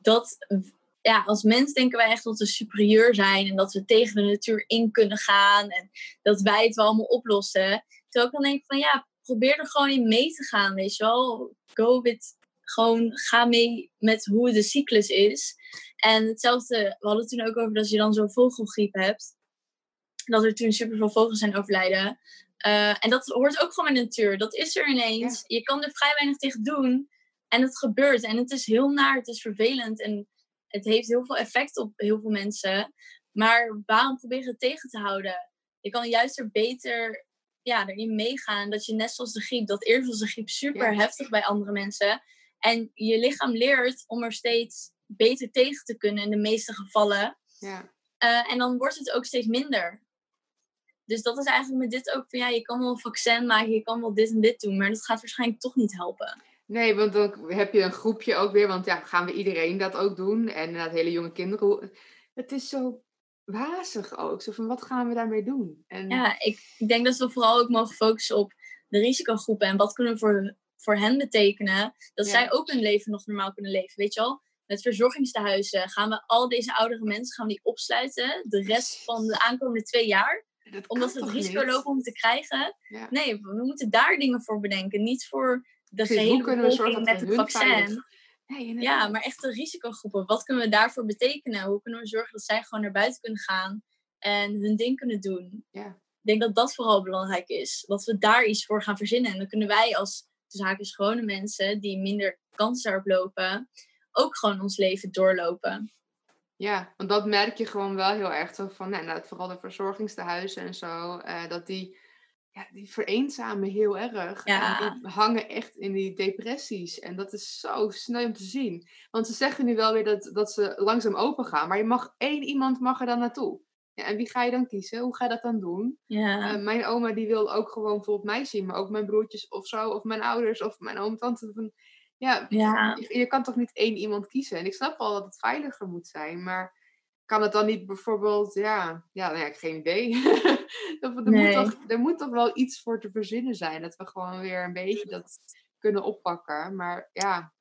Dat ja, als mens denken wij echt dat we superieur zijn. En dat we tegen de natuur in kunnen gaan. En dat wij het wel allemaal oplossen. Terwijl ik dan denk van ja, probeer er gewoon in mee te gaan. Weet je wel. Go with, gewoon ga mee met hoe de cyclus is. En hetzelfde, we hadden het toen ook over dat je dan zo'n vogelgriep hebt. Dat er toen superveel vogels zijn overlijden. Eh, en dat hoort ook gewoon in de natuur. Dat is er ineens. Je kan er vrij weinig tegen doen. En het gebeurt. En het is heel naar, het is vervelend. En het heeft heel veel effect op heel veel mensen. Maar waarom proberen het tegen te houden? Je kan juist er beter ja, erin meegaan. Dat je net zoals de griep, dat eerst was de griep super Ja. heftig bij andere mensen. En je lichaam leert om er steeds beter tegen te kunnen in de meeste gevallen. Ja, Eh, en dan wordt het ook steeds minder. Dus dat is eigenlijk met dit ook van ja, je kan wel een vaccin maken, je kan wel dit en dit doen, maar dat gaat waarschijnlijk toch niet helpen. Nee, want dan heb je een groepje ook weer. Want ja, gaan we iedereen dat ook doen? En inderdaad, hele jonge kinderen. Het is zo wazig ook. Zo van, wat gaan we daarmee doen? En, Ja, ik, ik denk dat we vooral ook mogen focussen op de risicogroepen en wat kunnen we voor, voor hen betekenen, dat Ja. zij ook hun leven nog normaal kunnen leven. Weet je wel? Met verzorgingstehuizen gaan we al deze oudere mensen gaan we die opsluiten de rest van de aankomende twee jaar, dat omdat ze het risico niet? lopen om te krijgen. Ja. Nee, we moeten daar dingen voor bedenken, niet voor de Precies, gehele we zorgen bevolking met we het vaccin. Nee, Ja, maar echt de risicogroepen. Wat kunnen we daarvoor betekenen? Hoe kunnen we zorgen dat zij gewoon naar buiten kunnen gaan en hun ding kunnen doen? Ja. Ik denk dat dat vooral belangrijk is. Dat we daar iets voor gaan verzinnen. En dan kunnen wij als zaken gewone mensen die minder kans daarop lopen, ook gewoon ons leven doorlopen. Ja, want dat merk je gewoon wel heel erg. Zo van, nou, vooral de verzorgingstehuizen en zo. eh, dat die, ja, die vereenzamen heel erg. Ja. En die hangen echt in die depressies. En dat is zo sneu om te zien. Want ze zeggen nu wel weer dat, dat ze langzaam open gaan. Maar je mag één iemand mag er dan naartoe. Ja, en wie ga je dan kiezen? Hoe ga je dat dan doen? Ja, Eh, mijn oma die wil ook gewoon bijvoorbeeld mij zien. Maar ook mijn broertjes of zo. Of mijn ouders of mijn oom tante. Van, ja, ja. je, je kan toch niet één iemand kiezen? En ik snap wel dat het veiliger moet zijn, maar kan het dan niet bijvoorbeeld, ja, ja, nou ja geen idee. (laughs) Er, Nee. moet toch, er moet toch wel iets voor te verzinnen zijn, dat we gewoon weer een beetje dat kunnen oppakken. Maar ja,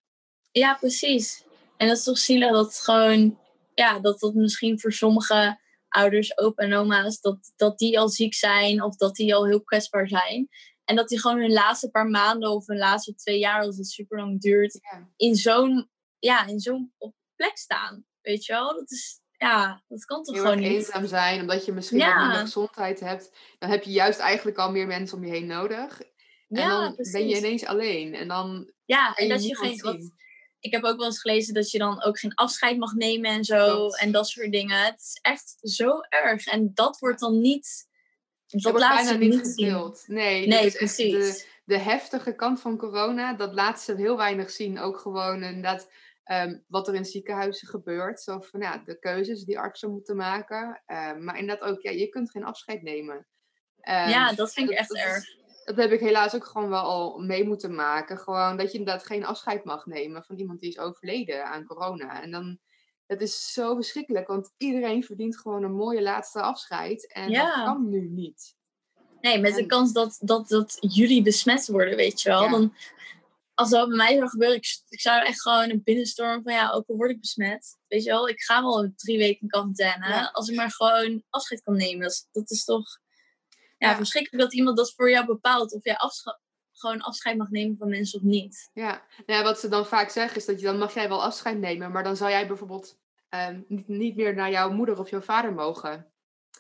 ja, precies. En dat is toch zielig dat het gewoon, ja, dat dat misschien voor sommige ouders, opa en oma's, dat, dat die al ziek zijn of dat die al heel kwetsbaar zijn. En dat die gewoon hun laatste paar maanden of hun laatste twee jaar, als het super lang duurt, ja, in zo'n ja, in zo'n plek staan. Weet je wel? Dat is, ja, dat kan toch Heel gewoon niet. eenzaam zijn, omdat je misschien Ja. minder gezondheid hebt. Dan heb je juist eigenlijk al meer mensen om je heen nodig. En Ja, dan ben je precies. ineens alleen. En dan Ja, en je dat je geen. Wat, ik heb ook wel eens gelezen dat je dan ook geen afscheid mag nemen en zo. En dat soort dingen. Het is echt zo erg. En dat wordt dan niet. Dat Dat wordt laat ze niet gedeeld. Nee, Nee, is echt de, precies. de heftige kant van corona. Dat laat ze heel weinig zien. Ook gewoon inderdaad ehm, wat er in ziekenhuizen gebeurt. Zo van ja, de keuzes die artsen moeten maken. Ehm, maar inderdaad ook, ja, je kunt geen afscheid nemen. Ehm, Ja, dat vind ik echt is- erg. dat heb ik helaas ook gewoon wel al mee moeten maken. Gewoon dat je inderdaad geen afscheid mag nemen van iemand die is overleden aan corona. En dan, het is zo verschrikkelijk, want iedereen verdient gewoon een mooie laatste afscheid. En Ja. dat kan nu niet. Nee, met de kans dat, dat, dat jullie besmet worden, weet je wel. Ja. Dan, als dat bij mij zou gebeuren, ik, ik zou echt gewoon een binnenstorm van ja, ook al word ik besmet. Weet je wel, ik ga wel drie weken in quarantaine. Ja. Als ik maar gewoon afscheid kan nemen. Dat is, dat is toch ja, Ja. verschrikkelijk dat iemand dat voor jou bepaalt. Of jij gewoon afscheid mag nemen van mensen of niet. Ja, nou ja, wat ze dan vaak zeggen is dat je dan mag jij wel afscheid nemen, maar dan zou jij bijvoorbeeld ehm, niet, niet meer naar jouw moeder of jouw vader mogen.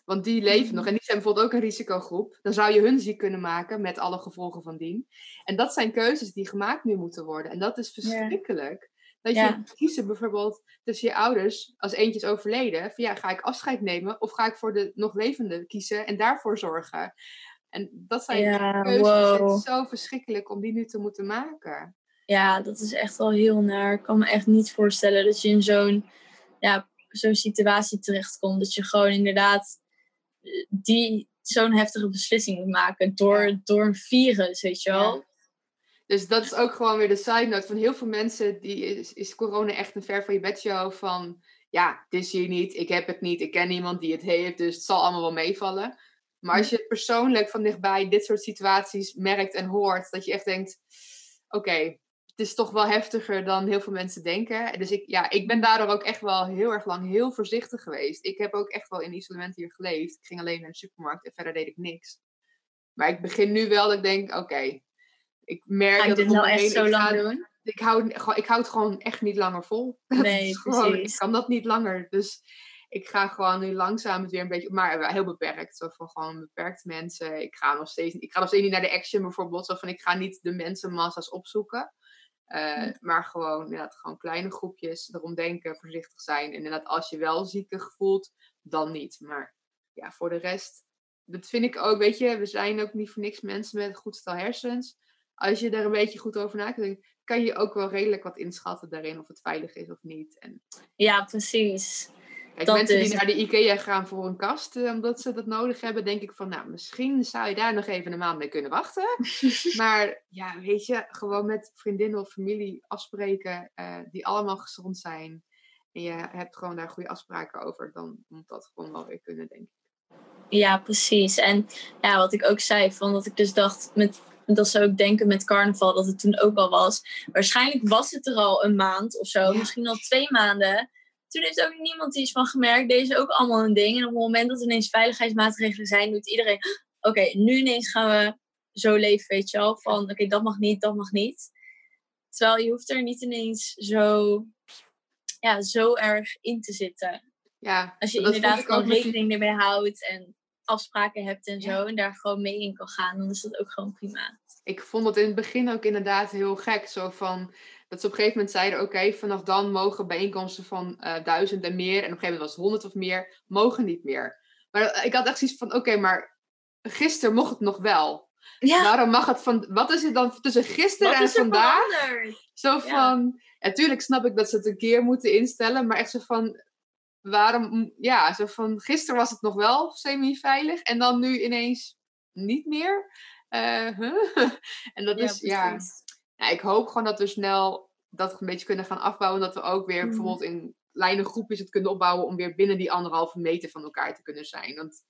Want die leven Mhm. nog en die zijn bijvoorbeeld ook een risicogroep. Dan zou je hun ziek kunnen maken met alle gevolgen van dien. En dat zijn keuzes die gemaakt nu moeten worden. En dat is verschrikkelijk. Dat Ja. je moet kiezen bijvoorbeeld tussen je ouders, als eentje is overleden, van ja, ga ik afscheid nemen of ga ik voor de nog levende kiezen en daarvoor zorgen? En dat zijn Ja, keuzes. Het wow. is zo verschrikkelijk om die nu te moeten maken. Ja, dat is echt wel heel naar. Ik kan me echt niet voorstellen dat je in zo'n ja, zo'n situatie terechtkomt. Dat je gewoon inderdaad die zo'n heftige beslissing moet maken door, Ja. door een virus, weet je wel. Ja. Dus dat is ook gewoon weer de side note van heel veel mensen. Die is, is corona echt een ver van je bedshow van... Ja, het is hier niet, ik heb het niet, ik ken iemand die het heeft, dus het zal allemaal wel meevallen. Maar als je persoonlijk van dichtbij dit soort situaties merkt en hoort, dat je echt denkt, oké, het is toch wel heftiger dan heel veel mensen denken. Dus ik, ja, ik ben daardoor ook echt wel heel erg lang heel voorzichtig geweest. Ik heb ook echt wel in isolement hier geleefd. Ik ging alleen naar de supermarkt en verder deed ik niks. Maar ik begin nu wel dat ik denk, oké, ik merk Ga ik dat dit het om nou echt zo ik lang ga- doen? ik hou, ik hou het gewoon echt niet langer vol. (laughs) Nee, gewoon, ik kan dat niet langer. Dus ik ga gewoon nu langzaam het weer een beetje, maar heel beperkt. Zo van gewoon beperkte mensen. Ik ga nog steeds, ik ga nog steeds niet naar de action bijvoorbeeld. Zo van ik ga niet de mensenmassa's opzoeken. Eh. Maar gewoon, inderdaad, gewoon kleine groepjes. Erom denken, voorzichtig zijn. En inderdaad, als je wel ziekig voelt, dan niet. Maar ja, voor de rest, dat vind ik ook, weet je, we zijn ook niet voor niks mensen met een goed stel hersens. Als je er een beetje goed over na kunt denken, kan je ook wel redelijk wat inschatten daarin of het veilig is of niet. En Ja, precies. Kijk, Dat mensen die naar de IKEA gaan voor een kast, eh, omdat ze dat nodig hebben, denk ik van, nou, misschien zou je daar nog even een maand mee kunnen wachten. (laughs) maar ja, weet je, gewoon met vriendinnen of familie afspreken, eh, die allemaal gezond zijn. En je hebt gewoon daar goede afspraken over, dan moet dat gewoon wel weer kunnen, denk ik. Ja, precies. En ja, wat ik ook zei, van dat ik dus dacht, met, dat ze ook denken met carnaval, dat het toen ook al was. Waarschijnlijk was het er al een maand of zo, Ja. misschien al twee maanden. Toen heeft ook niemand iets van gemerkt. Deze ook allemaal een ding. En op het moment dat er ineens veiligheidsmaatregelen zijn, doet iedereen, oké, nu ineens gaan we zo leven, weet je wel. Van, oké, dat mag niet, dat mag niet. Terwijl je hoeft er niet ineens zo, ja, zo erg in te zitten. Ja, Als je inderdaad gewoon rekening ermee houdt en afspraken hebt en Ja. zo. En daar gewoon mee in kan gaan, dan is dat ook gewoon prima. ik vond het in het begin ook inderdaad heel gek. Zo van, dat ze op een gegeven moment zeiden, oké, vanaf dan mogen bijeenkomsten van eh, duizend en meer, en op een gegeven moment was het honderd of meer, mogen niet meer. Maar eh, ik had echt zoiets van, oké, maar gisteren mocht het nog wel. Ja, Waarom mag het van, wat is het dan tussen gisteren en vandaag? veranderd? Zo van, natuurlijk snap ik dat ze het een keer moeten instellen, maar echt zo van, waarom, ja, zo van, gisteren was het nog wel semi-veilig en dan nu ineens niet meer. Eh, huh? (laughs) En dat is, ja, precies. ja, ik hoop gewoon dat we snel dat een beetje kunnen gaan afbouwen. Dat we ook weer Mhm. bijvoorbeeld in kleine groepjes het kunnen opbouwen om weer binnen die anderhalve meter van elkaar te kunnen zijn. Want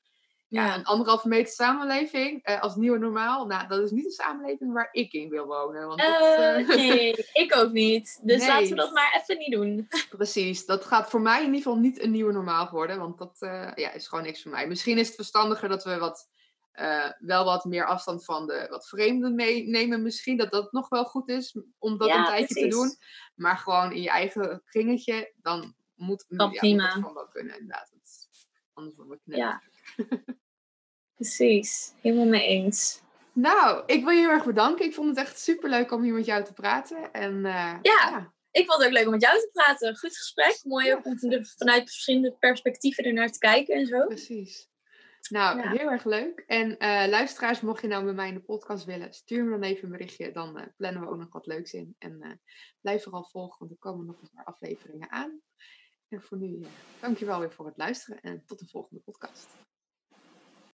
ja, Ja. een anderhalve meter samenleving eh, als nieuwe normaal, nou, dat is niet een samenleving waar ik in wil wonen. Want dat, Eh, eh, (laughs) nee, ik ook niet. Dus Nee. laten we dat maar even niet doen. Precies, dat gaat voor mij in ieder geval niet een nieuwe normaal worden, want dat eh, ja, is gewoon niks voor mij. Misschien is het verstandiger dat we wat eh, wel wat meer afstand van de wat vreemden meenemen misschien. Dat dat nog wel goed is om dat Ja, een tijdje precies. te doen. Maar gewoon in je eigen kringetje, dan moet, Kan ja, prima. moet dat gewoon wel kunnen inderdaad. Dat- anders we knap. Ja. (laughs) Precies, helemaal mee eens. Nou, ik wil je heel erg bedanken. Ik vond het echt super leuk om hier met jou te praten. En eh, Ja. Ik vond het ook leuk om met jou te praten. Goed gesprek. Mooi Ja. om vanuit verschillende perspectieven ernaar te kijken en zo. Precies. Nou, Ja. heel erg leuk. En eh, luisteraars, mocht je nou bij mij in de podcast willen, stuur me dan even een berichtje. Dan eh, plannen we ook nog wat leuks in. En eh, blijf vooral volgen, want er komen nog een paar afleveringen aan. En voor nu, uh, dankjewel weer voor het luisteren en tot de volgende podcast.